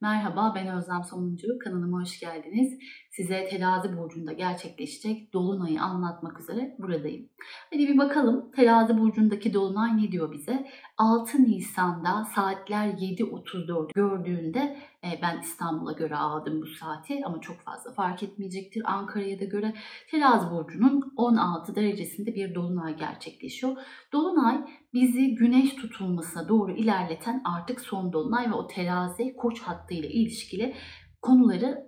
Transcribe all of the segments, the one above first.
Merhaba ben Özlem Sonuncu. Kanalıma hoş geldiniz. Size terazi burcunda gerçekleşecek dolunayı anlatmak üzere buradayım. Hadi bir bakalım terazi burcundaki dolunay ne diyor bize? 6 Nisan'da saatler 7.34 gördüğünde ben İstanbul'a göre aldım bu saati ama çok fazla fark etmeyecektir. Ankara'ya da göre terazi burcunun 16 derecesinde bir dolunay gerçekleşiyor. Dolunay bizi güneş tutulmasına doğru ilerleten artık son dolunay ve o terazi koç hattıyla ilişkili konuları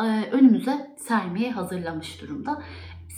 e, önümüze sermeye hazırlamış durumda.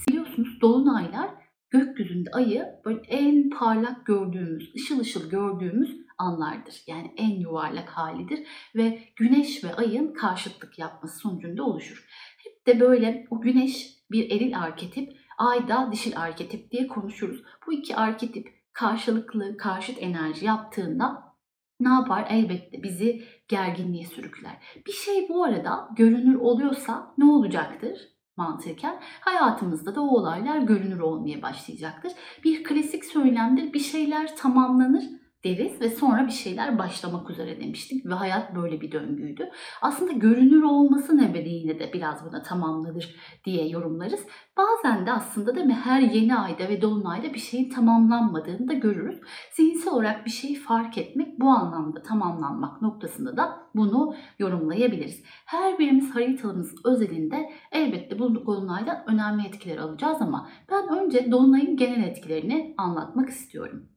Biliyorsunuz dolunaylar gökyüzünde ayı böyle en parlak gördüğümüz, ışıl ışıl gördüğümüz anlardır. Yani en yuvarlak halidir ve güneş ve ayın karşıtlık yapması sonucunda oluşur. Hep de böyle o güneş bir eril arketip, ay da dişil arketip diye konuşuruz. Bu iki arketip karşılıklı, karşıt enerji yaptığında ne yapar? Elbette bizi gerginliğe sürükler. Bir şey bu arada görünür oluyorsa ne olacaktır? mantıken hayatımızda da o olaylar görünür olmaya başlayacaktır. Bir klasik söylemdir. Bir şeyler tamamlanır deriz ve sonra bir şeyler başlamak üzere demiştik ve hayat böyle bir döngüydü. Aslında görünür olması nedeniyle de biraz buna tamamlanır diye yorumlarız. Bazen de aslında değil mi her yeni ayda ve dolunayda bir şeyin tamamlanmadığını da görürüz. Zihinsel olarak bir şeyi fark etmek bu anlamda tamamlanmak noktasında da bunu yorumlayabiliriz. Her birimiz haritamız özelinde elbette bu dolunayda önemli etkiler alacağız ama ben önce dolunayın genel etkilerini anlatmak istiyorum.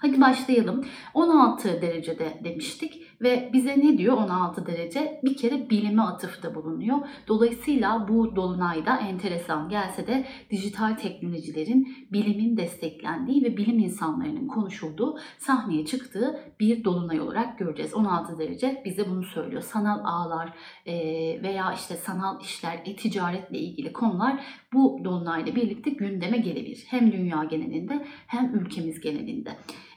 Hadi başlayalım. 16 derecede demiştik ve bize ne diyor 16 derece? Bir kere bilime atıfta bulunuyor. Dolayısıyla bu dolunayda enteresan gelse de dijital teknolojilerin bilimin desteklendiği ve bilim insanlarının konuşulduğu sahneye çıktığı bir dolunay olarak göreceğiz. 16 derece bize bunu söylüyor. Sanal ağlar veya işte sanal işler, e-ticaretle ilgili konular bu dolunayla birlikte gündeme gelebilir. Hem dünya genelinde hem ülkemiz genelinde.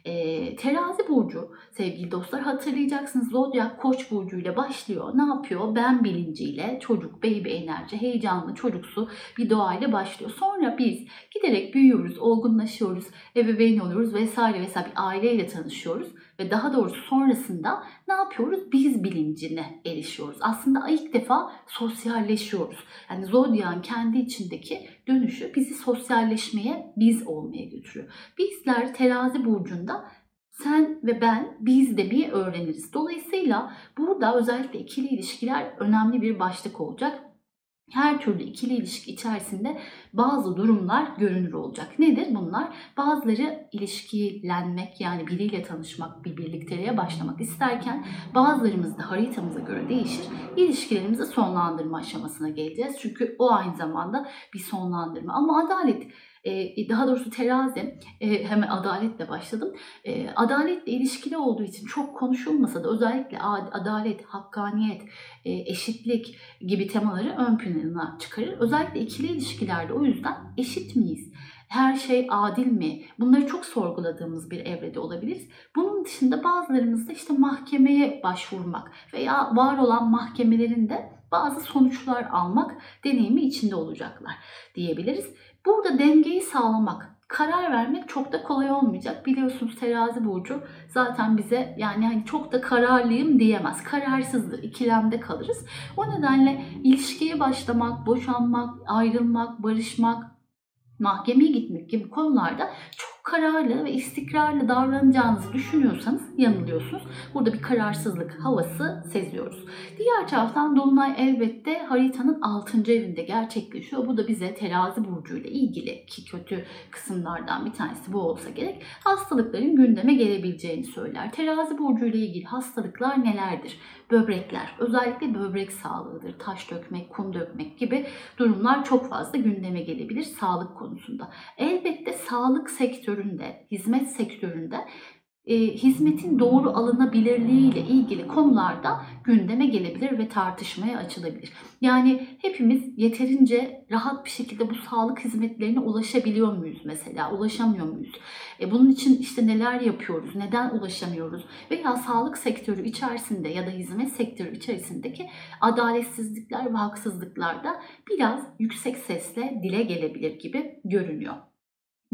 E, terazi burcu sevgili dostlar hatırlayacaksınız zodyak koç burcuyla başlıyor. Ne yapıyor? Ben bilinciyle çocuk, baby enerji, heyecanlı, çocuksu bir doğayla başlıyor. Sonra biz giderek büyüyoruz, olgunlaşıyoruz, ebeveyn oluyoruz vesaire vesaire bir aileyle tanışıyoruz ve daha doğrusu sonrasında ne yapıyoruz? Biz bilincine erişiyoruz. Aslında ilk defa sosyalleşiyoruz. Yani zodyan kendi içindeki dönüşü bizi sosyalleşmeye, biz olmaya götürüyor. Bizler terazi burcunda sen ve ben biz demeyi öğreniriz. Dolayısıyla burada özellikle ikili ilişkiler önemli bir başlık olacak her türlü ikili ilişki içerisinde bazı durumlar görünür olacak. Nedir bunlar? Bazıları ilişkilenmek yani biriyle tanışmak, bir birlikteliğe başlamak isterken bazılarımız da haritamıza göre değişir. İlişkilerimizi sonlandırma aşamasına geleceğiz. Çünkü o aynı zamanda bir sonlandırma. Ama adalet e, daha doğrusu terazi e, hemen adaletle başladım. E, adaletle ilişkili olduğu için çok konuşulmasa da özellikle adalet, hakkaniyet, e, eşitlik gibi temaları ön plana çıkarır. Özellikle ikili ilişkilerde o yüzden eşit miyiz? her şey adil mi? Bunları çok sorguladığımız bir evrede olabiliriz. Bunun dışında bazılarımızda işte mahkemeye başvurmak veya var olan mahkemelerin de bazı sonuçlar almak deneyimi içinde olacaklar diyebiliriz. Burada dengeyi sağlamak, karar vermek çok da kolay olmayacak. Biliyorsunuz terazi burcu zaten bize yani hani çok da kararlıyım diyemez. Kararsızdır, ikilemde kalırız. O nedenle ilişkiye başlamak, boşanmak, ayrılmak, barışmak, mahkemeye gitmek gibi konularda çok kararlı ve istikrarlı davranacağınızı düşünüyorsanız yanılıyorsunuz. Burada bir kararsızlık havası seziyoruz. Diğer taraftan Dolunay elbette haritanın 6. evinde gerçekleşiyor. Bu da bize terazi burcuyla ilgili ki kötü kısımlardan bir tanesi bu olsa gerek hastalıkların gündeme gelebileceğini söyler. Terazi burcuyla ilgili hastalıklar nelerdir? Böbrekler, özellikle böbrek sağlığıdır. Taş dökmek, kum dökmek gibi durumlar çok fazla gündeme gelebilir sağlık konusunda. Elbette sağlık sektörü sektöründe, hizmet sektöründe e, hizmetin doğru alınabilirliği ile ilgili konularda gündeme gelebilir ve tartışmaya açılabilir. Yani hepimiz yeterince rahat bir şekilde bu sağlık hizmetlerine ulaşabiliyor muyuz mesela? Ulaşamıyor muyuz? E, bunun için işte neler yapıyoruz? Neden ulaşamıyoruz? Veya sağlık sektörü içerisinde ya da hizmet sektörü içerisindeki adaletsizlikler ve haksızlıklar da biraz yüksek sesle dile gelebilir gibi görünüyor.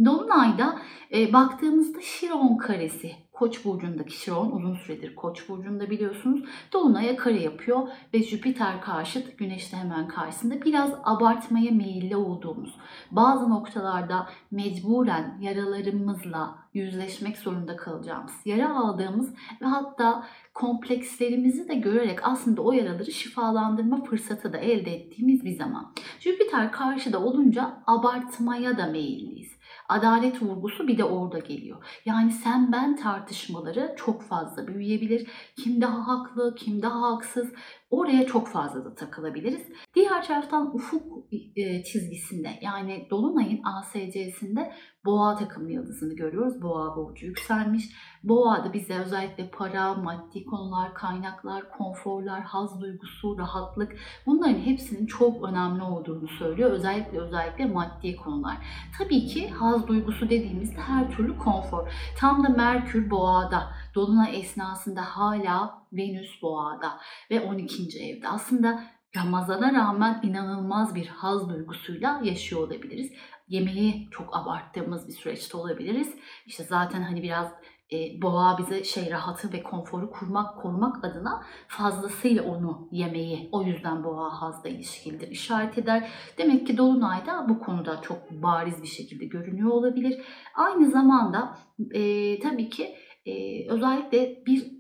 Dolunay'da e, baktığımızda Şiron karesi Koç burcundaki Şiron uzun süredir Koç burcunda biliyorsunuz. Dolunay'a kare yapıyor ve Jüpiter karşıt Güneş'te hemen karşısında biraz abartmaya meyilli olduğumuz, bazı noktalarda mecburen yaralarımızla yüzleşmek zorunda kalacağımız, yara aldığımız ve hatta komplekslerimizi de görerek aslında o yaraları şifalandırma fırsatı da elde ettiğimiz bir zaman. Jüpiter karşıda olunca abartmaya da meyilliyiz. Adalet vurgusu bir de orada geliyor. Yani sen ben tartışmaları çok fazla büyüyebilir. Kim daha haklı, kim daha haksız oraya çok fazla da takılabiliriz. Diğer taraftan ufuk e, çizgisinde yani Dolunay'ın ASC'sinde boğa takım yıldızını görüyoruz. Boğa burcu yükselmiş. Boğa da bize özellikle para, maddi konular, kaynaklar, konforlar, haz duygusu, rahatlık bunların hepsinin çok önemli olduğunu söylüyor. Özellikle özellikle maddi konular. Tabii ki haz duygusu dediğimizde her türlü konfor. Tam da Merkür boğada. Dolunay esnasında hala Venüs boğada ve 12. evde. Aslında Ramazana rağmen inanılmaz bir haz duygusuyla yaşıyor olabiliriz. Yemeği çok abarttığımız bir süreçte olabiliriz. İşte zaten hani biraz e, boğa bize şey rahatı ve konforu kurmak, korumak adına fazlasıyla onu yemeyi o yüzden boğa hazla ilişkilidir işaret eder. Demek ki Dolunay'da bu konuda çok bariz bir şekilde görünüyor olabilir. Aynı zamanda e, tabii ki e, özellikle bir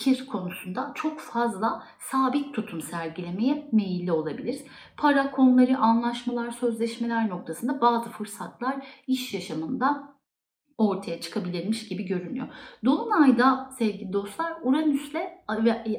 fikir konusunda çok fazla sabit tutum sergilemeye meyilli olabiliriz. Para konuları, anlaşmalar, sözleşmeler noktasında bazı fırsatlar iş yaşamında ortaya çıkabilirmiş gibi görünüyor. Dolunayda sevgili dostlar Uranüs'le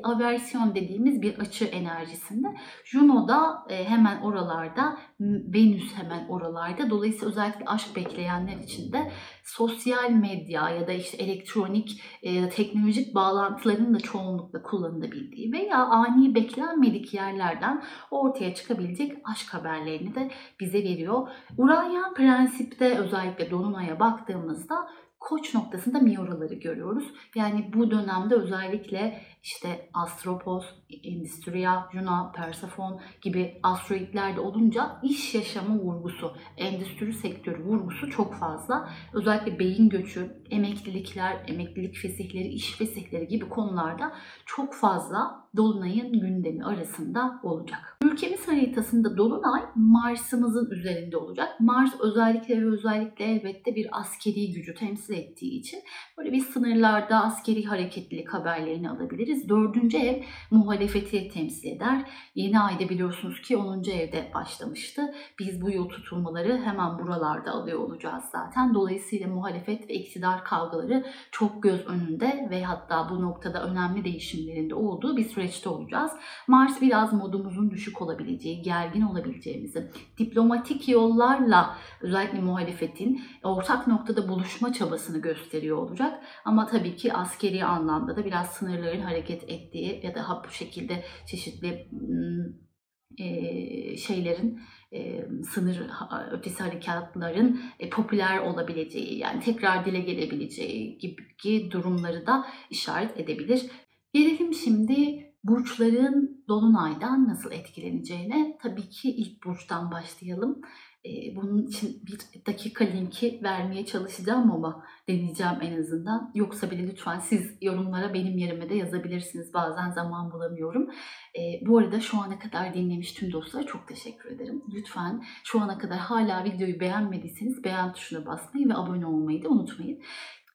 aversiyon dediğimiz bir açı enerjisinde. Juno da e, hemen oralarda, Venüs hemen oralarda. Dolayısıyla özellikle aşk bekleyenler için de sosyal medya ya da işte elektronik e, teknolojik bağlantıların da çoğunlukla kullanılabildiği veya ani beklenmedik yerlerden ortaya çıkabilecek aşk haberlerini de bize veriyor. Uranya prensipte özellikle Dolunay'a baktığımızda koç noktasında miyoraları görüyoruz. Yani bu dönemde özellikle işte Astropos, Endüstriya, Juno, Persefon gibi asteroidler de olunca iş yaşamı vurgusu, endüstri sektörü vurgusu çok fazla. Özellikle beyin göçü, emeklilikler, emeklilik fesihleri, iş fesihleri gibi konularda çok fazla Dolunay'ın gündemi arasında olacak. Ülkemiz haritasında Dolunay Mars'ımızın üzerinde olacak. Mars özellikle ve özellikle elbette bir askeri gücü temsil ettiği için böyle bir sınırlarda askeri hareketlilik haberlerini alabiliriz. Dördüncü ev muhalefeti temsil eder. Yeni ayda biliyorsunuz ki 10. evde başlamıştı. Biz bu yıl tutulmaları hemen buralarda alıyor olacağız zaten. Dolayısıyla muhalefet ve iktidar kavgaları çok göz önünde ve hatta bu noktada önemli değişimlerinde olduğu bir süreçte olacağız. Mars biraz modumuzun düşük olabileceği, gergin olabileceğimizi, diplomatik yollarla özellikle muhalefetin ortak noktada buluşma çabasını gösteriyor olacak. Ama tabii ki askeri anlamda da biraz sınırların hareket ettiği ya da bu şekilde çeşitli şeylerin sınır ötesi harekatların e, popüler olabileceği yani tekrar dile gelebileceği gibi durumları da işaret edebilir. Gelelim şimdi burçların dolunaydan nasıl etkileneceğine. Tabii ki ilk burçtan başlayalım. Bunun için bir dakika linki vermeye çalışacağım ama deneyeceğim en azından. Yoksa bile lütfen siz yorumlara benim yerime de yazabilirsiniz. Bazen zaman bulamıyorum. Bu arada şu ana kadar dinlemiş tüm dostlara çok teşekkür ederim. Lütfen şu ana kadar hala videoyu beğenmediyseniz beğen tuşuna basmayı ve abone olmayı da unutmayın.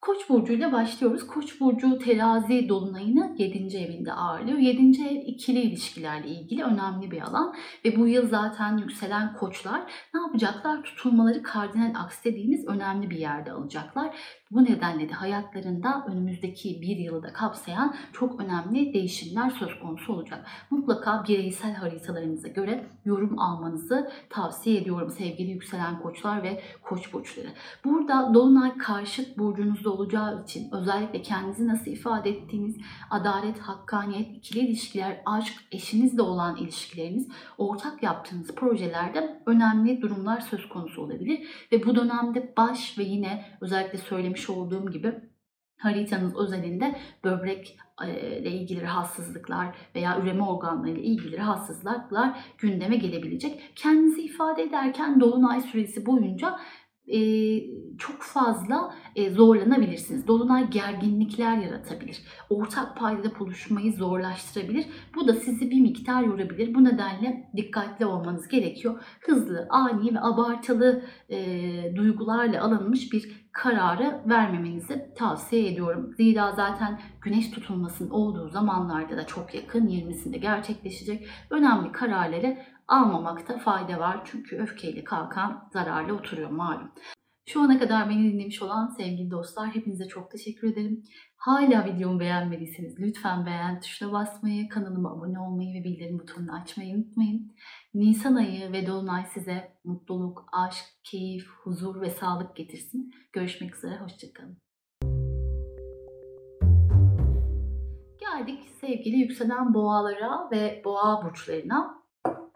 Koç burcuyla başlıyoruz. Koç burcu terazi dolunayını 7. evinde ağırlıyor. 7. ev ikili ilişkilerle ilgili önemli bir alan ve bu yıl zaten yükselen koçlar ne yapacaklar? Tutulmaları kardinal aks dediğimiz önemli bir yerde alacaklar. Bu nedenle de hayatlarında önümüzdeki bir yılı da kapsayan çok önemli değişimler söz konusu olacak. Mutlaka bireysel haritalarınıza göre yorum almanızı tavsiye ediyorum sevgili yükselen koçlar ve koç burçları. Burada Dolunay karşıt burcunuzda olacağı için özellikle kendinizi nasıl ifade ettiğiniz, adalet, hakkaniyet, ikili ilişkiler, aşk, eşinizle olan ilişkileriniz, ortak yaptığınız projelerde önemli durumlar söz konusu olabilir. Ve bu dönemde baş ve yine özellikle söylemiş olduğum gibi haritanız özelinde böbrek ile ilgili rahatsızlıklar veya üreme organları ile ilgili rahatsızlıklar gündeme gelebilecek. Kendinizi ifade ederken dolunay süresi boyunca e, çok fazla e, zorlanabilirsiniz. Dolunay gerginlikler yaratabilir. Ortak paydada buluşmayı zorlaştırabilir. Bu da sizi bir miktar yorabilir. Bu nedenle dikkatli olmanız gerekiyor. Hızlı, ani ve abartılı e, duygularla alınmış bir kararı vermemenizi tavsiye ediyorum. Zira zaten güneş tutulmasının olduğu zamanlarda da çok yakın 20'sinde gerçekleşecek önemli kararları almamakta fayda var. Çünkü öfkeyle kalkan zararlı oturuyor malum. Şu ana kadar beni dinlemiş olan sevgili dostlar hepinize çok teşekkür ederim. Hala videomu beğenmediyseniz lütfen beğen tuşuna basmayı, kanalıma abone olmayı ve bildirim butonunu açmayı unutmayın. Nisan ayı ve Dolunay size mutluluk, aşk, keyif, huzur ve sağlık getirsin. Görüşmek üzere, hoşçakalın. Geldik sevgili yükselen boğalara ve boğa burçlarına.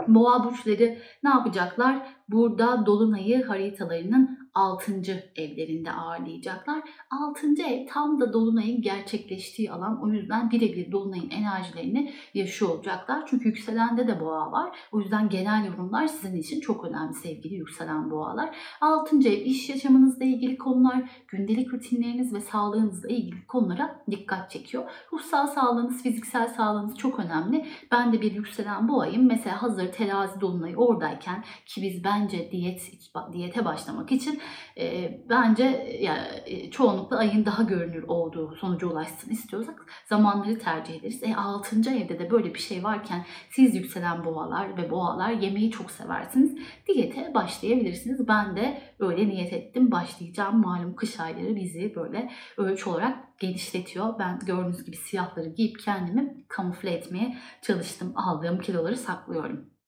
Boğa burçları ne yapacaklar? Burada dolunayı haritalarının 6. evlerinde ağırlayacaklar. 6. ev tam da dolunayın gerçekleştiği alan. O yüzden birebir dolunayın enerjilerini yaşıyor olacaklar. Çünkü yükselende de boğa var. O yüzden genel yorumlar sizin için çok önemli sevgili yükselen boğalar. 6. ev iş yaşamınızla ilgili konular, gündelik rutinleriniz ve sağlığınızla ilgili konulara dikkat çekiyor. Ruhsal sağlığınız, fiziksel sağlığınız çok önemli. Ben de bir yükselen boğayım. Mesela hazır terazi dolunayı oradayken ki biz bence diyet diyete başlamak için e, bence yani, e, çoğunlukla ayın daha görünür olduğu sonuca ulaşsın istiyorsak zamanları tercih ederiz. E 6. evde de böyle bir şey varken siz yükselen boğalar ve boğalar yemeği çok seversiniz. Diyete başlayabilirsiniz. Ben de öyle niyet ettim. Başlayacağım. Malum kış ayları bizi böyle ölçü olarak genişletiyor. Ben gördüğünüz gibi siyahları giyip kendimi kamufle etmeye çalıştım. Aldığım kiloları saklıyorum.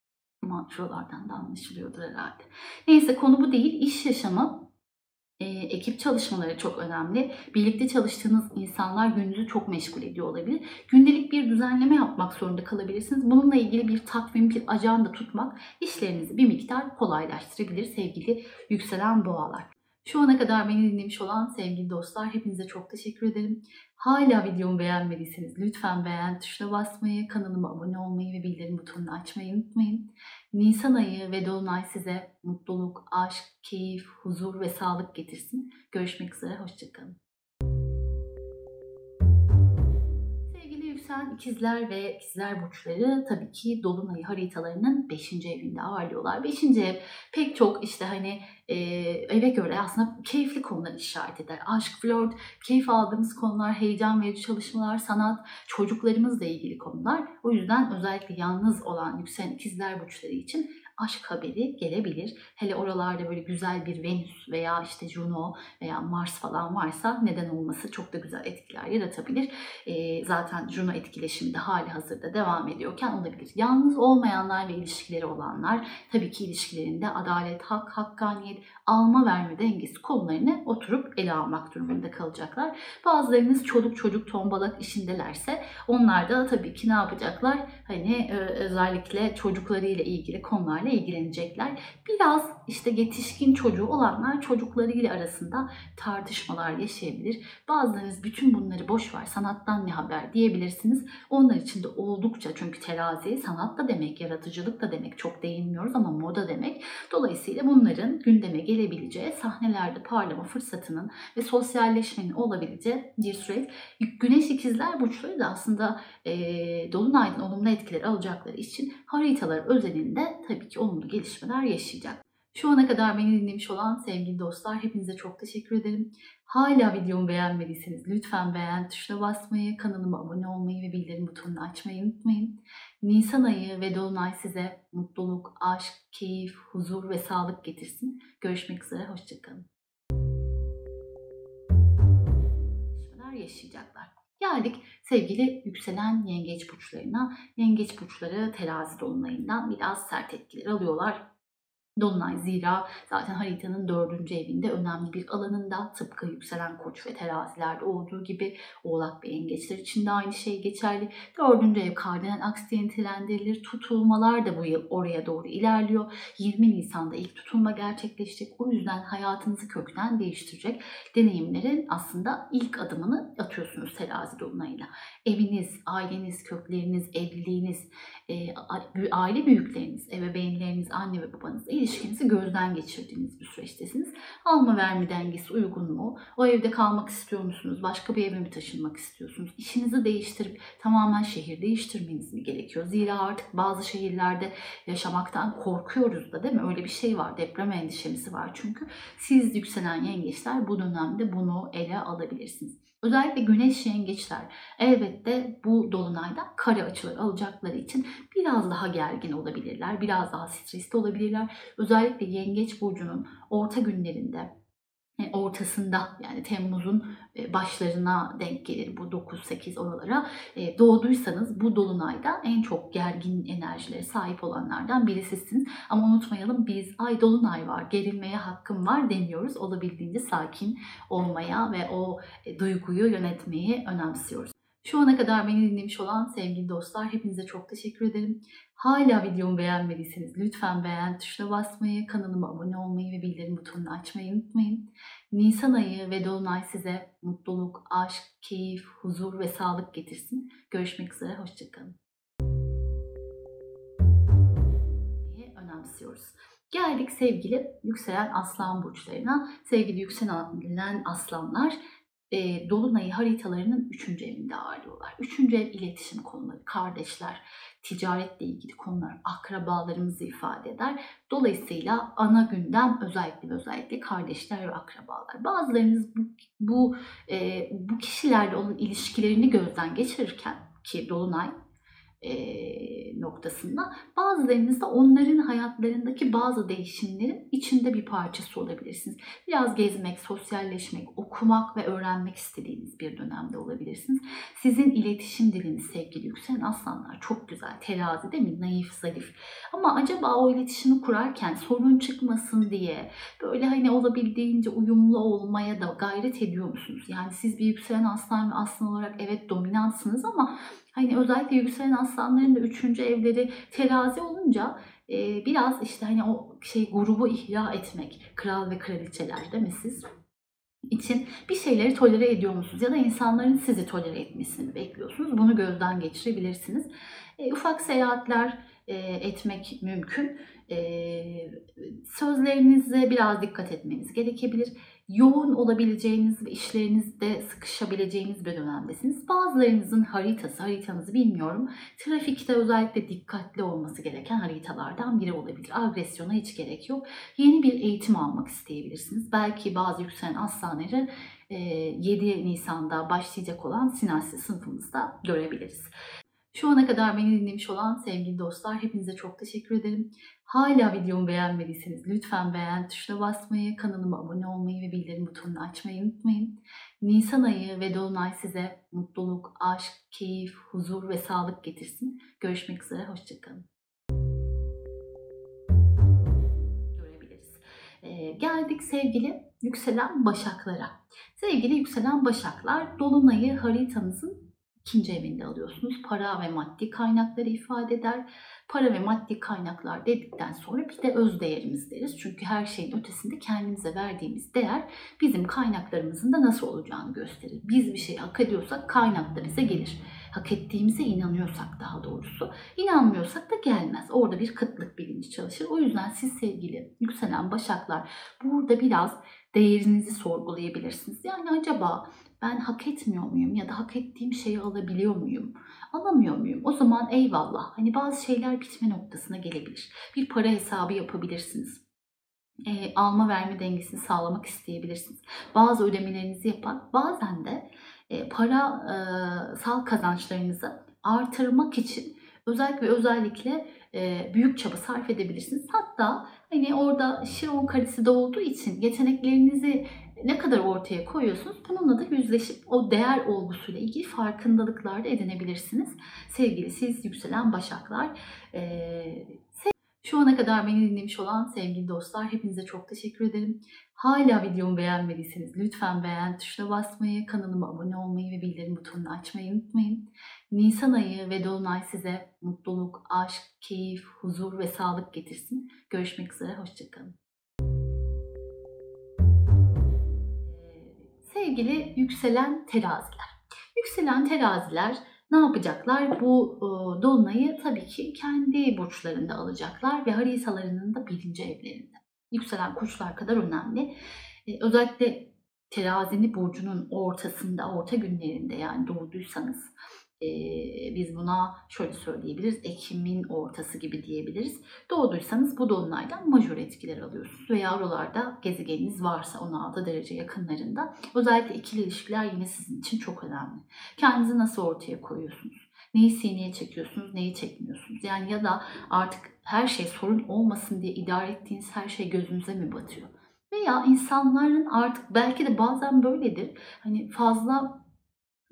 Ama da anlaşılıyordur herhalde. Neyse konu bu değil. İş yaşamı e, ekip çalışmaları çok önemli. Birlikte çalıştığınız insanlar gününüzü çok meşgul ediyor olabilir. Gündelik bir düzenleme yapmak zorunda kalabilirsiniz. Bununla ilgili bir takvim, bir ajanda tutmak işlerinizi bir miktar kolaylaştırabilir sevgili yükselen boğalar. Şu ana kadar beni dinlemiş olan sevgili dostlar hepinize çok teşekkür ederim. Hala videomu beğenmediyseniz lütfen beğen tuşuna basmayı, kanalıma abone olmayı ve bildirim butonunu açmayı unutmayın. Nisan ayı ve Dolunay size mutluluk, aşk, keyif, huzur ve sağlık getirsin. Görüşmek üzere, hoşçakalın. Yükselen ikizler ve ikizler burçları tabii ki Dolunay haritalarının 5. evinde ağırlıyorlar. 5. ev pek çok işte hani e, eve göre aslında keyifli konular işaret eder. Aşk, flört, keyif aldığımız konular, heyecan verici çalışmalar, sanat, çocuklarımızla ilgili konular. O yüzden özellikle yalnız olan yükselen ikizler burçları için aşk haberi gelebilir. Hele oralarda böyle güzel bir Venüs veya işte Juno veya Mars falan varsa neden olması çok da güzel etkiler yaratabilir. E, zaten Juno etkileşimi de hali hazırda devam ediyorken olabilir. Yalnız olmayanlar ve ilişkileri olanlar tabii ki ilişkilerinde adalet, hak, hakkaniyet, alma verme dengesi konularını oturup ele almak durumunda kalacaklar. Bazılarınız çoluk çocuk tombalak işindelerse onlar da tabii ki ne yapacaklar? Hani özellikle çocuklarıyla ilgili konularla ilgilenecekler. Biraz işte yetişkin çocuğu olanlar çocuklarıyla arasında tartışmalar yaşayabilir. Bazılarınız bütün bunları boş ver sanattan ne haber diyebilirsiniz. Onlar için de oldukça çünkü terazi sanat da demek, yaratıcılık da demek çok değinmiyoruz ama moda demek. Dolayısıyla bunların gündeme gelebileceği, sahnelerde parlama fırsatının ve sosyalleşmenin olabileceği bir süreç. Güneş ikizler burçları da aslında e, Dolunay'dan olumlu etkileri alacakları için haritalar özelinde tabii ki olumlu gelişmeler yaşayacak. Şu ana kadar beni dinlemiş olan sevgili dostlar hepinize çok teşekkür ederim. Hala videomu beğenmediyseniz lütfen beğen tuşuna basmayı, kanalıma abone olmayı ve bildirim butonunu açmayı unutmayın. Nisan ayı ve Dolunay size mutluluk, aşk, keyif, huzur ve sağlık getirsin. Görüşmek üzere, hoşçakalın. yaşayacaklar. Geldik sevgili yükselen yengeç burçlarına. Yengeç burçları terazi dolunayından biraz sert etkiler alıyorlar. Dolunay zira zaten haritanın dördüncü evinde önemli bir alanında tıpkı yükselen koç ve terazilerde olduğu gibi oğlak ve yengeçler için de aynı şey geçerli. Dördüncü ev kardinal aksi nitelendirilir. Tutulmalar da bu yıl oraya doğru ilerliyor. 20 Nisan'da ilk tutulma gerçekleşecek. O yüzden hayatınızı kökten değiştirecek deneyimlerin aslında ilk adımını atıyorsunuz terazi dolunayla. Eviniz, aileniz, kökleriniz, evliliğiniz, aile büyükleriniz, ebeveynleriniz, anne ve babanız ilişkinizi gözden geçirdiğiniz bir süreçtesiniz. Alma verme dengesi uygun mu? O evde kalmak istiyor musunuz? Başka bir eve mi taşınmak istiyorsunuz? İşinizi değiştirip tamamen şehir değiştirmeniz mi gerekiyor? Zira artık bazı şehirlerde yaşamaktan korkuyoruz da değil mi? Öyle bir şey var. Deprem endişemiz var çünkü. Siz yükselen yengeçler bu dönemde bunu ele alabilirsiniz. Özellikle güneş yengeçler elbette bu dolunayda kare açılar alacakları için biraz daha gergin olabilirler, biraz daha stresli olabilirler. Özellikle yengeç burcunun orta günlerinde e, ortasında yani Temmuz'un e, başlarına denk gelir bu 9-8 oralara e, doğduysanız bu dolunayda en çok gergin enerjilere sahip olanlardan birisisiniz. Ama unutmayalım biz ay dolunay var gerilmeye hakkım var demiyoruz. Olabildiğince sakin olmaya ve o duyguyu yönetmeyi önemsiyoruz. Şu ana kadar beni dinlemiş olan sevgili dostlar hepinize çok teşekkür ederim. Hala videomu beğenmediyseniz lütfen beğen tuşuna basmayı, kanalıma abone olmayı ve bildirim butonunu açmayı unutmayın. Nisan ayı ve Dolunay size mutluluk, aşk, keyif, huzur ve sağlık getirsin. Görüşmek üzere, hoşçakalın. önemsiyoruz. Geldik sevgili yükselen aslan burçlarına. Sevgili yükselen aslanlar e, Dolunay'ı haritalarının 3. evinde ağırlıyorlar. 3. ev iletişim konuları, kardeşler, ticaretle ilgili konular, akrabalarımızı ifade eder. Dolayısıyla ana gündem özellikle ve özellikle kardeşler ve akrabalar. Bazılarınız bu, bu, e, bu kişilerle olan ilişkilerini gözden geçirirken ki Dolunay e, noktasında. Bazılarınız da onların hayatlarındaki bazı değişimlerin içinde bir parçası olabilirsiniz. Biraz gezmek, sosyalleşmek, okumak ve öğrenmek istediğiniz bir dönemde olabilirsiniz. Sizin iletişim diliniz sevgili yükselen aslanlar çok güzel. Terazi değil mi? Naif, zarif. Ama acaba o iletişimi kurarken sorun çıkmasın diye böyle hani olabildiğince uyumlu olmaya da gayret ediyor musunuz? Yani siz bir yükselen aslan ve aslan olarak evet dominantsınız ama Hani özellikle yükselen aslanların da üçüncü evleri terazi olunca e, biraz işte hani o şey grubu ihya etmek, kral ve kraliçeler değil mi siz? için bir şeyleri tolere ediyor musunuz? Ya da insanların sizi tolere etmesini bekliyorsunuz. Bunu gözden geçirebilirsiniz. E, ufak seyahatler e, etmek mümkün. E, sözlerinize biraz dikkat etmeniz gerekebilir yoğun olabileceğiniz ve işlerinizde sıkışabileceğiniz bir dönemdesiniz. Bazılarınızın haritası, haritanızı bilmiyorum. Trafikte özellikle dikkatli olması gereken haritalardan biri olabilir. Agresyona hiç gerek yok. Yeni bir eğitim almak isteyebilirsiniz. Belki bazı yükselen aslanları 7 Nisan'da başlayacak olan Sinasi sınıfımızda görebiliriz. Şu ana kadar beni dinlemiş olan sevgili dostlar hepinize çok teşekkür ederim. Hala videomu beğenmediyseniz lütfen beğen tuşuna basmayı, kanalıma abone olmayı ve bildirim butonunu açmayı unutmayın. Nisan ayı ve Dolunay size mutluluk, aşk, keyif, huzur ve sağlık getirsin. Görüşmek üzere, hoşçakalın. Görebiliriz. Ee, geldik sevgili yükselen başaklara. Sevgili yükselen başaklar, Dolunay'ı haritanızın ikinci evinde alıyorsunuz. Para ve maddi kaynakları ifade eder. Para ve maddi kaynaklar dedikten sonra bir de öz değerimiz deriz. Çünkü her şeyin ötesinde kendimize verdiğimiz değer bizim kaynaklarımızın da nasıl olacağını gösterir. Biz bir şey hak ediyorsak kaynak da bize gelir. Hak ettiğimize inanıyorsak daha doğrusu. İnanmıyorsak da gelmez. Orada bir kıtlık bilinci çalışır. O yüzden siz sevgili yükselen başaklar burada biraz değerinizi sorgulayabilirsiniz. Yani acaba ben hak etmiyor muyum ya da hak ettiğim şeyi alabiliyor muyum? Alamıyor muyum? O zaman eyvallah. Hani bazı şeyler bitme noktasına gelebilir. Bir para hesabı yapabilirsiniz. E, alma verme dengesini sağlamak isteyebilirsiniz. Bazı ödemelerinizi yapar. Bazen de e, para e, sal kazançlarınızı artırmak için özellikle özellikle e, büyük çaba sarf edebilirsiniz. Hatta hani orada Şiron karesi de olduğu için yeteneklerinizi ne kadar ortaya koyuyorsunuz bununla da yüzleşip o değer olgusuyla ilgili farkındalıklar da edinebilirsiniz. Sevgili siz yükselen başaklar. Şu ana kadar beni dinlemiş olan sevgili dostlar hepinize çok teşekkür ederim. Hala videomu beğenmediyseniz lütfen beğen tuşuna basmayı, kanalıma abone olmayı ve bildirim butonunu açmayı unutmayın. Nisan ayı ve Dolunay size mutluluk, aşk, keyif, huzur ve sağlık getirsin. Görüşmek üzere, hoşçakalın. Sevgili yükselen teraziler. Yükselen teraziler ne yapacaklar? Bu e, dolunayı tabii ki kendi burçlarında alacaklar ve haritalarının da birinci evlerinde. Yükselen koçlar kadar önemli. E, özellikle terazini burcunun ortasında, orta günlerinde yani doğduysanız biz buna şöyle söyleyebiliriz. Ekim'in ortası gibi diyebiliriz. Doğduysanız bu dolunaydan majör etkiler alıyorsunuz. Veya oralarda gezegeniniz varsa 16 derece yakınlarında. Özellikle ikili ilişkiler yine sizin için çok önemli. Kendinizi nasıl ortaya koyuyorsunuz? Neyi sineye çekiyorsunuz, neyi çekmiyorsunuz? Yani ya da artık her şey sorun olmasın diye idare ettiğiniz her şey gözünüze mi batıyor? Veya insanların artık belki de bazen böyledir. Hani fazla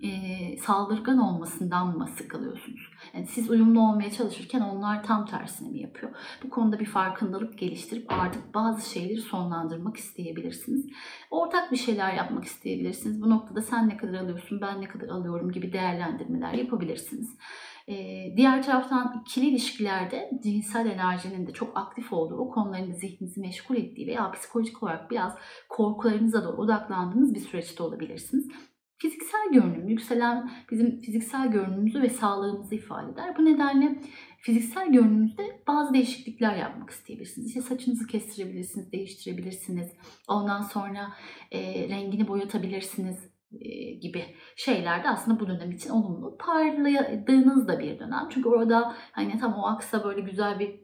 e, saldırgan olmasından mı sıkılıyorsunuz? Yani siz uyumlu olmaya çalışırken onlar tam tersini mi yapıyor? Bu konuda bir farkındalık geliştirip artık bazı şeyleri sonlandırmak isteyebilirsiniz. Ortak bir şeyler yapmak isteyebilirsiniz. Bu noktada sen ne kadar alıyorsun, ben ne kadar alıyorum gibi değerlendirmeler yapabilirsiniz. Ee, diğer taraftan ikili ilişkilerde cinsel enerjinin de çok aktif olduğu, o konuların da zihninizi meşgul ettiği veya psikolojik olarak biraz korkularınıza da odaklandığınız bir süreçte olabilirsiniz. Fiziksel görünüm, yükselen bizim fiziksel görünümümüzü ve sağlığımızı ifade eder. Bu nedenle fiziksel görünümünüzde bazı değişiklikler yapmak isteyebilirsiniz. İşte saçınızı kestirebilirsiniz, değiştirebilirsiniz. Ondan sonra e, rengini boyatabilirsiniz e, gibi şeyler de aslında bu dönem için olumlu. Parladığınız da bir dönem. Çünkü orada hani tam o aksa böyle güzel bir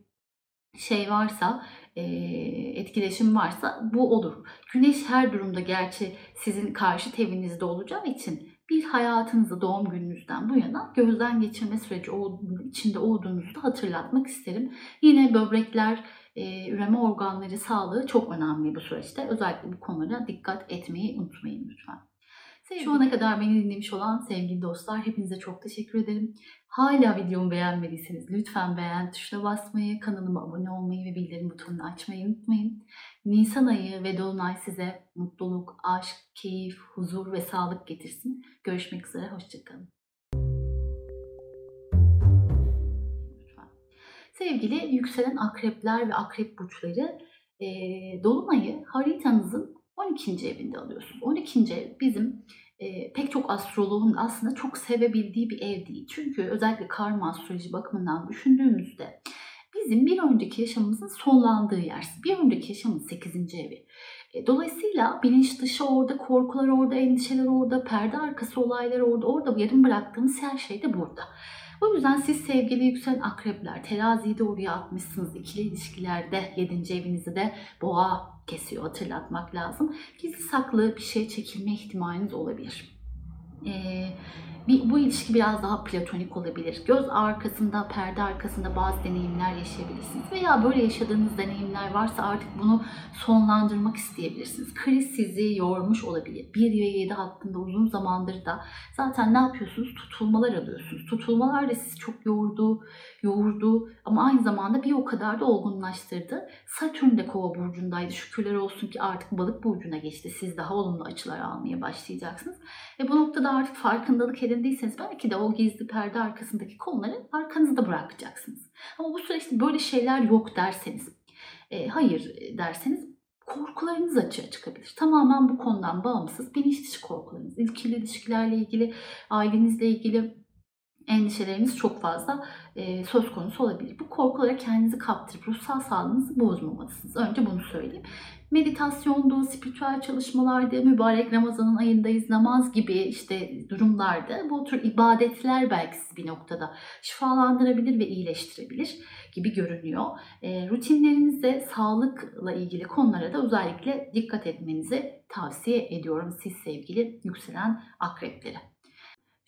şey varsa etkileşim varsa bu olur. Güneş her durumda gerçi sizin karşı evinizde olacağı için bir hayatınızı doğum gününüzden bu yana gözden geçirme süreci içinde olduğunuzu da hatırlatmak isterim. Yine böbrekler, üreme organları sağlığı çok önemli bu süreçte. Özellikle bu konulara dikkat etmeyi unutmayın lütfen. Şu ana kadar beni dinlemiş olan sevgili dostlar hepinize çok teşekkür ederim. Hala videomu beğenmediyseniz lütfen beğen tuşuna basmayı, kanalıma abone olmayı ve bildirim butonunu açmayı unutmayın. Nisan ayı ve Dolunay size mutluluk, aşk, keyif, huzur ve sağlık getirsin. Görüşmek üzere, hoşçakalın. Sevgili yükselen akrepler ve akrep burçları, e, Dolunay'ı haritanızın 12. evinde alıyorsunuz. 12. ev bizim e, pek çok astroloğun aslında çok sevebildiği bir ev değil. Çünkü özellikle karma astroloji bakımından düşündüğümüzde bizim bir önceki yaşamımızın sonlandığı yer. Bir önceki yaşamın 8. evi. E, dolayısıyla bilinç dışı orada, korkular orada, endişeler orada, perde arkası olaylar orada, orada yarım bıraktığımız her şey de burada. O yüzden siz sevgili yükselen akrepler, teraziyi de oraya atmışsınız. İkili ilişkilerde 7. evinizi de boğa kesiyor hatırlatmak lazım. Gizli saklı bir şey çekilme ihtimaliniz olabilir. Ee, bir, bu ilişki biraz daha platonik olabilir. Göz arkasında, perde arkasında bazı deneyimler yaşayabilirsiniz. Veya böyle yaşadığınız deneyimler varsa artık bunu sonlandırmak isteyebilirsiniz. Kriz sizi yormuş olabilir. 1 ve 7 hakkında uzun zamandır da zaten ne yapıyorsunuz? Tutulmalar alıyorsunuz. Tutulmalar da sizi çok yordu, yoğurdu ama aynı zamanda bir o kadar da olgunlaştırdı. Satürn de kova burcundaydı. Şükürler olsun ki artık balık burcuna geçti. Siz daha olumlu açılar almaya başlayacaksınız. Ve bu noktada artık farkındalık edindiyseniz belki de o gizli perde arkasındaki konuları arkanızda bırakacaksınız. Ama bu süreçte böyle şeyler yok derseniz, e, hayır derseniz korkularınız açığa çıkabilir. Tamamen bu konudan bağımsız bilinç dışı korkularınız, ilkili ilişkilerle ilgili, ailenizle ilgili endişeleriniz çok fazla e, söz konusu olabilir. Bu korkulara kendinizi kaptırıp ruhsal sağlığınızı bozmamalısınız. Önce bunu söyleyeyim. Meditasyondu, spiritüel çalışmalarda, mübarek Ramazan'ın ayındayız, namaz gibi işte durumlarda bu tür ibadetler belki sizi bir noktada şifalandırabilir ve iyileştirebilir gibi görünüyor. E, rutinlerinizde sağlıkla ilgili konulara da özellikle dikkat etmenizi tavsiye ediyorum siz sevgili yükselen akrepleri.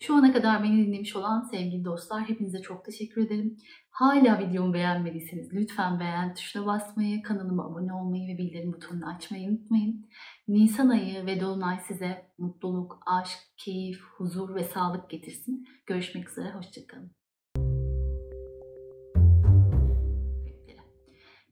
Şu ana kadar beni dinlemiş olan sevgili dostlar hepinize çok teşekkür ederim. Hala videomu beğenmediyseniz lütfen beğen tuşuna basmayı, kanalıma abone olmayı ve bildirim butonunu açmayı unutmayın. Nisan ayı ve Dolunay size mutluluk, aşk, keyif, huzur ve sağlık getirsin. Görüşmek üzere, hoşçakalın.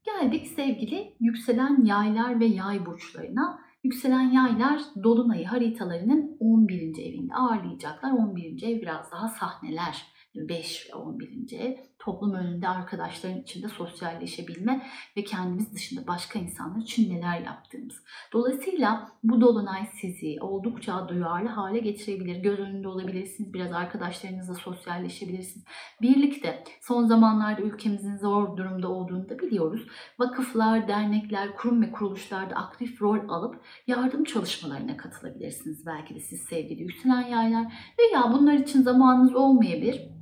Geldik sevgili yükselen yaylar ve yay burçlarına. Yükselen yaylar Dolunay'ı haritalarının 11. evinde ağırlayacaklar. 11. ev biraz daha sahneler 5 ve 11. ev toplum önünde arkadaşların içinde sosyalleşebilme ve kendimiz dışında başka insanlar için neler yaptığımız. Dolayısıyla bu dolunay sizi oldukça duyarlı hale getirebilir. Göz önünde olabilirsiniz. Biraz arkadaşlarınızla sosyalleşebilirsiniz. Birlikte son zamanlarda ülkemizin zor durumda olduğunu da biliyoruz. Vakıflar, dernekler, kurum ve kuruluşlarda aktif rol alıp yardım çalışmalarına katılabilirsiniz. Belki de siz sevgili yükselen yaylar veya bunlar için zamanınız olmayabilir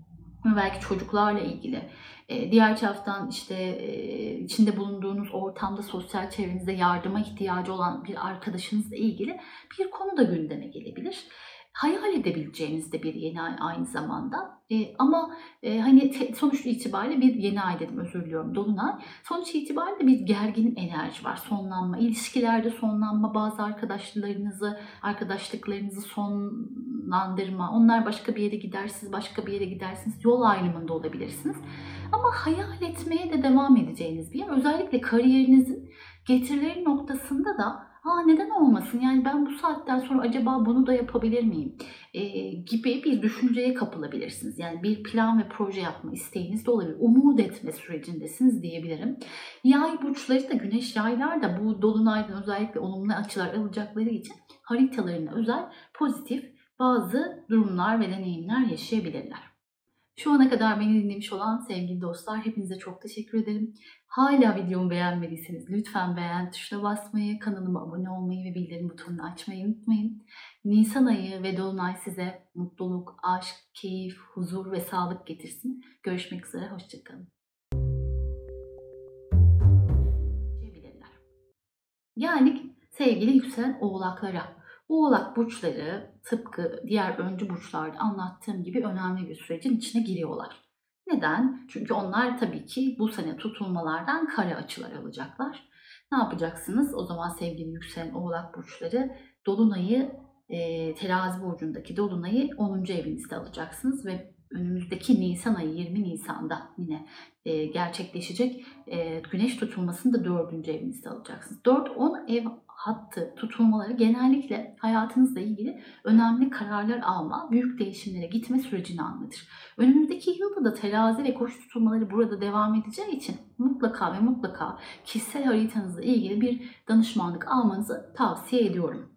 belki çocuklarla ilgili. Diğer taraftan işte içinde bulunduğunuz ortamda sosyal çevrenizde yardıma ihtiyacı olan bir arkadaşınızla ilgili bir konu da gündeme gelebilir hayal edebileceğiniz de bir yeni ay aynı zamanda. E, ama e, hani te, sonuç itibariyle bir yeni ay dedim özür diliyorum dolunay. Sonuç itibariyle bir gergin enerji var. Sonlanma, ilişkilerde sonlanma, bazı arkadaşlarınızı, arkadaşlıklarınızı sonlandırma. Onlar başka bir yere gider, siz başka bir yere gidersiniz. Yol ayrımında olabilirsiniz. Ama hayal etmeye de devam edeceğiniz bir yer. Özellikle kariyerinizin getirileri noktasında da Aa, neden olmasın yani ben bu saatten sonra acaba bunu da yapabilir miyim e, gibi bir düşünceye kapılabilirsiniz. Yani bir plan ve proje yapma isteğiniz de olabilir. Umut etme sürecindesiniz diyebilirim. Yay burçları da güneş yaylar da bu dolunaydan özellikle olumlu açılar alacakları için haritalarına özel pozitif bazı durumlar ve deneyimler yaşayabilirler. Şu ana kadar beni dinlemiş olan sevgili dostlar hepinize çok teşekkür ederim. Hala videomu beğenmediyseniz lütfen beğen tuşuna basmayı, kanalıma abone olmayı ve bildirim butonunu açmayı unutmayın. Nisan ayı ve Dolunay size mutluluk, aşk, keyif, huzur ve sağlık getirsin. Görüşmek üzere, hoşçakalın. Yani sevgili yükselen oğlaklara oğlak burçları tıpkı diğer öncü burçlarda anlattığım gibi önemli bir sürecin içine giriyorlar. Neden? Çünkü onlar tabii ki bu sene tutulmalardan kare açılar alacaklar. Ne yapacaksınız? O zaman sevgili yükselen oğlak burçları Dolunay'ı e, terazi burcundaki Dolunay'ı 10. evinizde alacaksınız ve önümüzdeki Nisan ayı 20 Nisan'da yine e, gerçekleşecek e, güneş tutulmasını da 4. evinizde alacaksınız. 4-10 ev hattı tutulmaları genellikle hayatınızla ilgili önemli kararlar alma, büyük değişimlere gitme sürecini anlatır. Önümüzdeki yılda da terazi ve koç tutulmaları burada devam edeceği için mutlaka ve mutlaka kişisel haritanızla ilgili bir danışmanlık almanızı tavsiye ediyorum.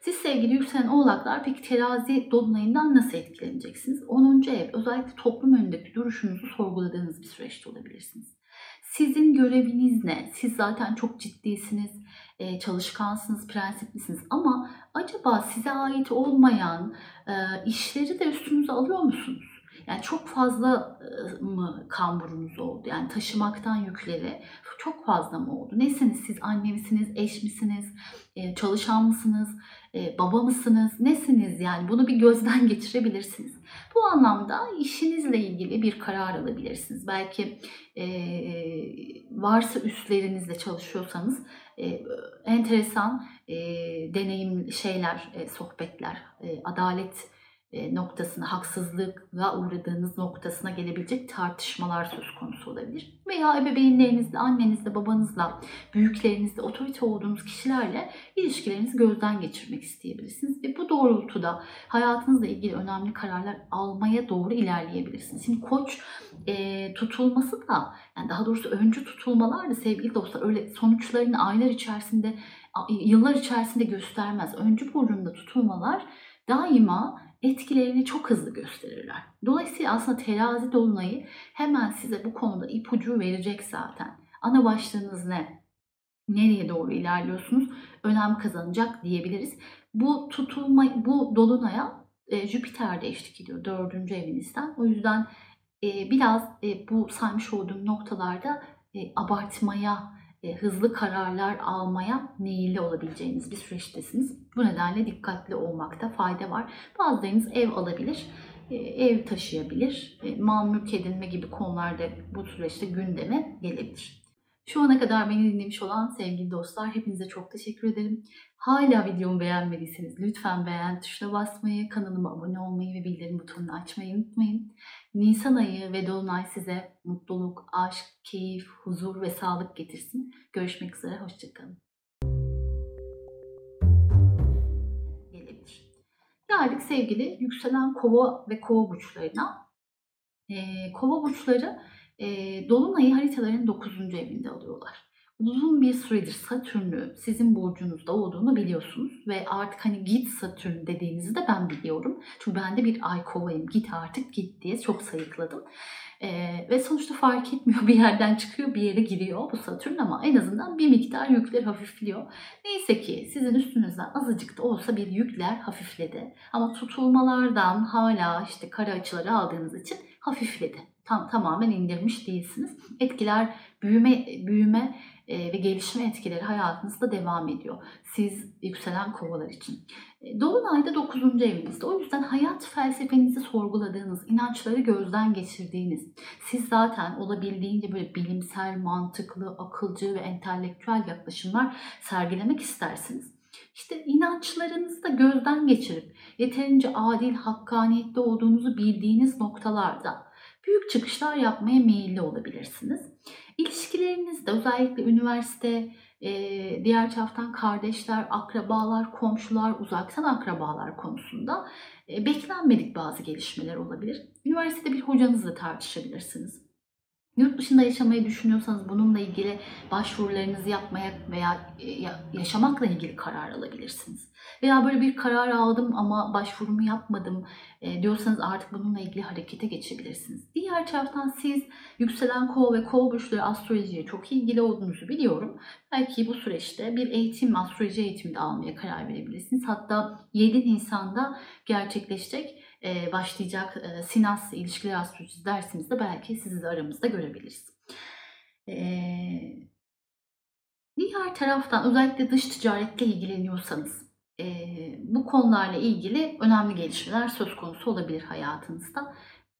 Siz sevgili yükselen oğlaklar peki terazi dolunayından nasıl etkileneceksiniz? 10. ev özellikle toplum önündeki duruşunuzu sorguladığınız bir süreçte olabilirsiniz. Sizin göreviniz ne? Siz zaten çok ciddisiniz, çalışkansınız, prensiplisiniz ama acaba size ait olmayan işleri de üstünüze alıyor musunuz? Yani çok fazla mı kamburunuz oldu? Yani taşımaktan yükleri çok fazla mı oldu? Nesiniz siz? Anne misiniz? Eş misiniz? Çalışan mısınız? Baba mısınız? Nesiniz? Yani bunu bir gözden geçirebilirsiniz. Bu anlamda işinizle ilgili bir karar alabilirsiniz. Belki varsa üstlerinizle çalışıyorsanız enteresan deneyim şeyler, sohbetler, adalet e, noktasına, haksızlığa uğradığınız noktasına gelebilecek tartışmalar söz konusu olabilir. Veya ebeveynlerinizle, annenizle, babanızla, büyüklerinizle, otorite olduğunuz kişilerle ilişkilerinizi gözden geçirmek isteyebilirsiniz. Ve bu doğrultuda hayatınızla ilgili önemli kararlar almaya doğru ilerleyebilirsiniz. Şimdi koç e, tutulması da, yani daha doğrusu öncü tutulmalar da sevgili dostlar öyle sonuçlarını aylar içerisinde, yıllar içerisinde göstermez. Öncü burcunda tutulmalar daima etkilerini çok hızlı gösterirler. Dolayısıyla aslında terazi dolunayı hemen size bu konuda ipucu verecek zaten. Ana başlığınız ne? Nereye doğru ilerliyorsunuz? Önem kazanacak diyebiliriz. Bu tutulma, bu dolunaya e, Jüpiter de eşlik ediyor dördüncü evinizden. O yüzden e, biraz e, bu saymış olduğum noktalarda e, abartmaya, hızlı kararlar almaya meyilli olabileceğiniz bir süreçtesiniz. Bu nedenle dikkatli olmakta fayda var. Bazılarınız ev alabilir, e, ev taşıyabilir, e, mal mülk edinme gibi konularda bu süreçte gündeme gelebilir. Şu ana kadar beni dinlemiş olan sevgili dostlar hepinize çok teşekkür ederim. Hala videomu beğenmediyseniz lütfen beğen tuşuna basmayı, kanalıma abone olmayı ve bildirim butonunu açmayı unutmayın. Nisan ayı ve Dolunay size mutluluk, aşk, keyif, huzur ve sağlık getirsin. Görüşmek üzere, hoşçakalın. Gelebilir. Geldik sevgili yükselen kova ve kova burçlarına. Eee, Kova burçları, eee, dolunayı haritalarının 9. evinde alıyorlar. Uzun bir süredir Satürn'ü sizin burcunuzda olduğunu biliyorsunuz ve artık hani git Satürn dediğinizi de ben biliyorum. Çünkü ben de bir ay kovayım. Git artık git diye çok sayıkladım. Eee, ve sonuçta fark etmiyor bir yerden çıkıyor bir yere giriyor bu Satürn ama en azından bir miktar yükler hafifliyor. Neyse ki sizin üstünüzden azıcık da olsa bir yükler hafifledi. Ama tutulmalardan hala işte kara açıları aldığınız için hafifledi. Tam tamamen indirmiş değilsiniz. Etkiler büyüme büyüme e, ve gelişme etkileri hayatınızda devam ediyor. Siz yükselen kovalar için. E, Dolunayda 9. evinizde. O yüzden hayat felsefenizi sorguladığınız, inançları gözden geçirdiğiniz, siz zaten olabildiğince böyle bilimsel, mantıklı, akılcı ve entelektüel yaklaşımlar sergilemek istersiniz. İşte inançlarınızı da gözden geçirip yeterince adil, hakkaniyetli olduğunuzu bildiğiniz noktalarda büyük çıkışlar yapmaya meyilli olabilirsiniz. İlişkilerinizde özellikle üniversite, e, diğer taraftan kardeşler, akrabalar, komşular, uzaktan akrabalar konusunda e, beklenmedik bazı gelişmeler olabilir. Üniversitede bir hocanızla tartışabilirsiniz. Yurt dışında yaşamayı düşünüyorsanız bununla ilgili başvurularınızı yapmaya veya e, ya- yaşamakla ilgili karar alabilirsiniz. Veya böyle bir karar aldım ama başvurumu yapmadım e, diyorsanız artık bununla ilgili harekete geçebilirsiniz. Diğer taraftan siz yükselen kova ve kova burçları astrolojiye çok ilgili olduğunuzu biliyorum. Belki bu süreçte bir eğitim, astroloji eğitimi de almaya karar verebilirsiniz. Hatta 7 Nisan'da gerçekleşecek e, başlayacak e, Sinas ilişkiler astrolojisi dersimizde belki sizi de aramızda görebiliriz. E, diğer taraftan özellikle dış ticaretle ilgileniyorsanız bu konularla ilgili önemli gelişmeler söz konusu olabilir hayatınızda.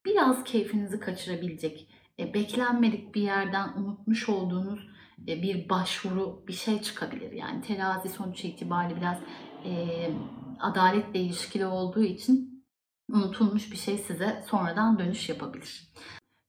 Biraz keyfinizi kaçırabilecek, beklenmedik bir yerden unutmuş olduğunuz bir başvuru, bir şey çıkabilir. Yani terazi sonuç itibariyle biraz e, adaletle ilişkili olduğu için unutulmuş bir şey size sonradan dönüş yapabilir.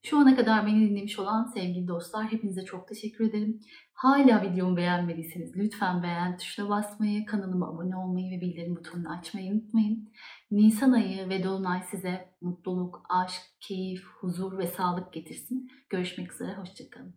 Şu ana kadar beni dinlemiş olan sevgili dostlar hepinize çok teşekkür ederim. Hala videomu beğenmediyseniz lütfen beğen tuşuna basmayı, kanalıma abone olmayı ve bildirim butonunu açmayı unutmayın. Nisan ayı ve Dolunay size mutluluk, aşk, keyif, huzur ve sağlık getirsin. Görüşmek üzere, hoşçakalın.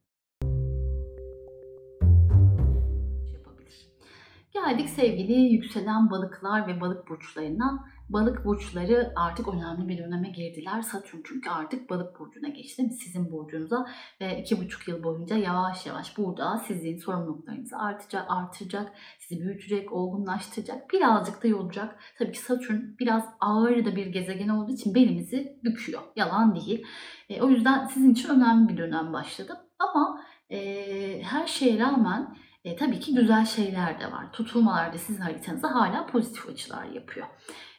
Geldik sevgili yükselen balıklar ve balık burçlarına. Balık burçları artık önemli bir döneme girdiler. Satürn çünkü artık balık burcuna geçti. Sizin burcunuza ve iki buçuk yıl boyunca yavaş yavaş burada sizin sorumluluklarınızı artacak, artıracak, sizi büyütecek, olgunlaştıracak, birazcık da yoracak. Tabii ki Satürn biraz ağır da bir gezegen olduğu için belimizi büküyor. Yalan değil. E, o yüzden sizin için önemli bir dönem başladı. Ama e, her şeye rağmen e, tabii ki güzel şeyler de var. Tutulmalar da sizin haritanıza hala pozitif açılar yapıyor.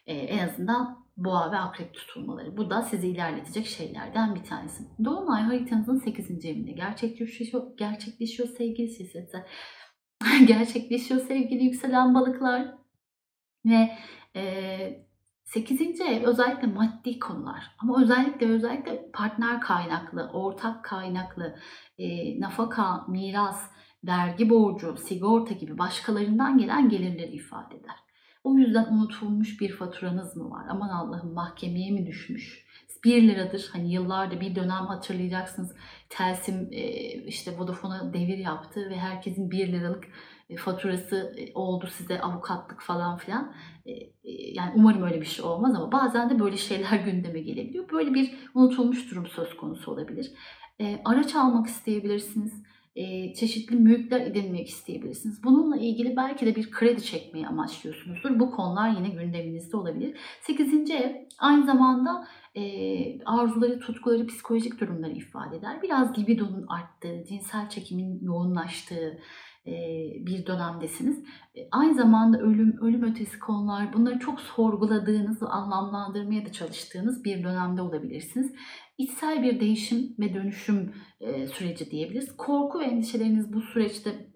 E, en azından boğa ve akrep tutulmaları. Bu da sizi ilerletecek şeylerden bir tanesi. Dolunay haritanızın 8. evinde gerçekleşiyor, gerçekleşiyor sevgili sizlere. gerçekleşiyor sevgili yükselen balıklar. Ve e, 8. ev özellikle maddi konular ama özellikle özellikle partner kaynaklı, ortak kaynaklı, e, nafaka, miras, vergi borcu, sigorta gibi başkalarından gelen gelirleri ifade eder. O yüzden unutulmuş bir faturanız mı var? Aman Allah'ım mahkemeye mi düşmüş? 1 liradır. Hani yıllarda bir dönem hatırlayacaksınız. Telsim e, işte Vodafone'a devir yaptı ve herkesin 1 liralık e, faturası e, oldu size avukatlık falan filan. Yani umarım öyle bir şey olmaz ama bazen de böyle şeyler gündeme gelebiliyor. Böyle bir unutulmuş durum söz konusu olabilir. Araç almak isteyebilirsiniz e, çeşitli mülkler edinmek isteyebilirsiniz. Bununla ilgili belki de bir kredi çekmeyi amaçlıyorsunuzdur. Bu konular yine gündeminizde olabilir. 8. ev aynı zamanda e, arzuları, tutkuları, psikolojik durumları ifade eder. Biraz libidonun arttığı, cinsel çekimin yoğunlaştığı bir dönemdesiniz. E, aynı zamanda ölüm, ölüm ötesi konular bunları çok sorguladığınız anlamlandırmaya da çalıştığınız bir dönemde olabilirsiniz. İçsel bir değişim ve dönüşüm süreci diyebiliriz. Korku ve endişeleriniz bu süreçte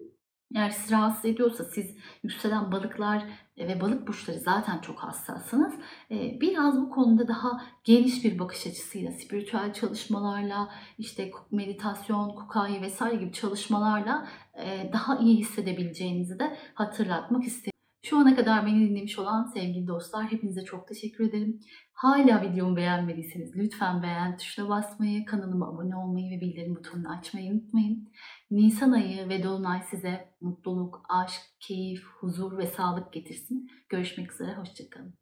eğer sizi rahatsız ediyorsa siz yükselen balıklar e, ve balık burçları zaten çok hassassınız. E, Biraz bu konuda daha geniş bir bakış açısıyla, spiritüel çalışmalarla, işte meditasyon, kukai vesaire gibi çalışmalarla e, daha iyi hissedebileceğinizi de hatırlatmak istedim. Şu ana kadar beni dinlemiş olan sevgili dostlar hepinize çok teşekkür ederim. Hala videomu beğenmediyseniz lütfen beğen tuşuna basmayı, kanalıma abone olmayı ve bildirim butonunu açmayı unutmayın. Nisan ayı ve Dolunay size mutluluk, aşk, keyif, huzur ve sağlık getirsin. Görüşmek üzere, hoşçakalın.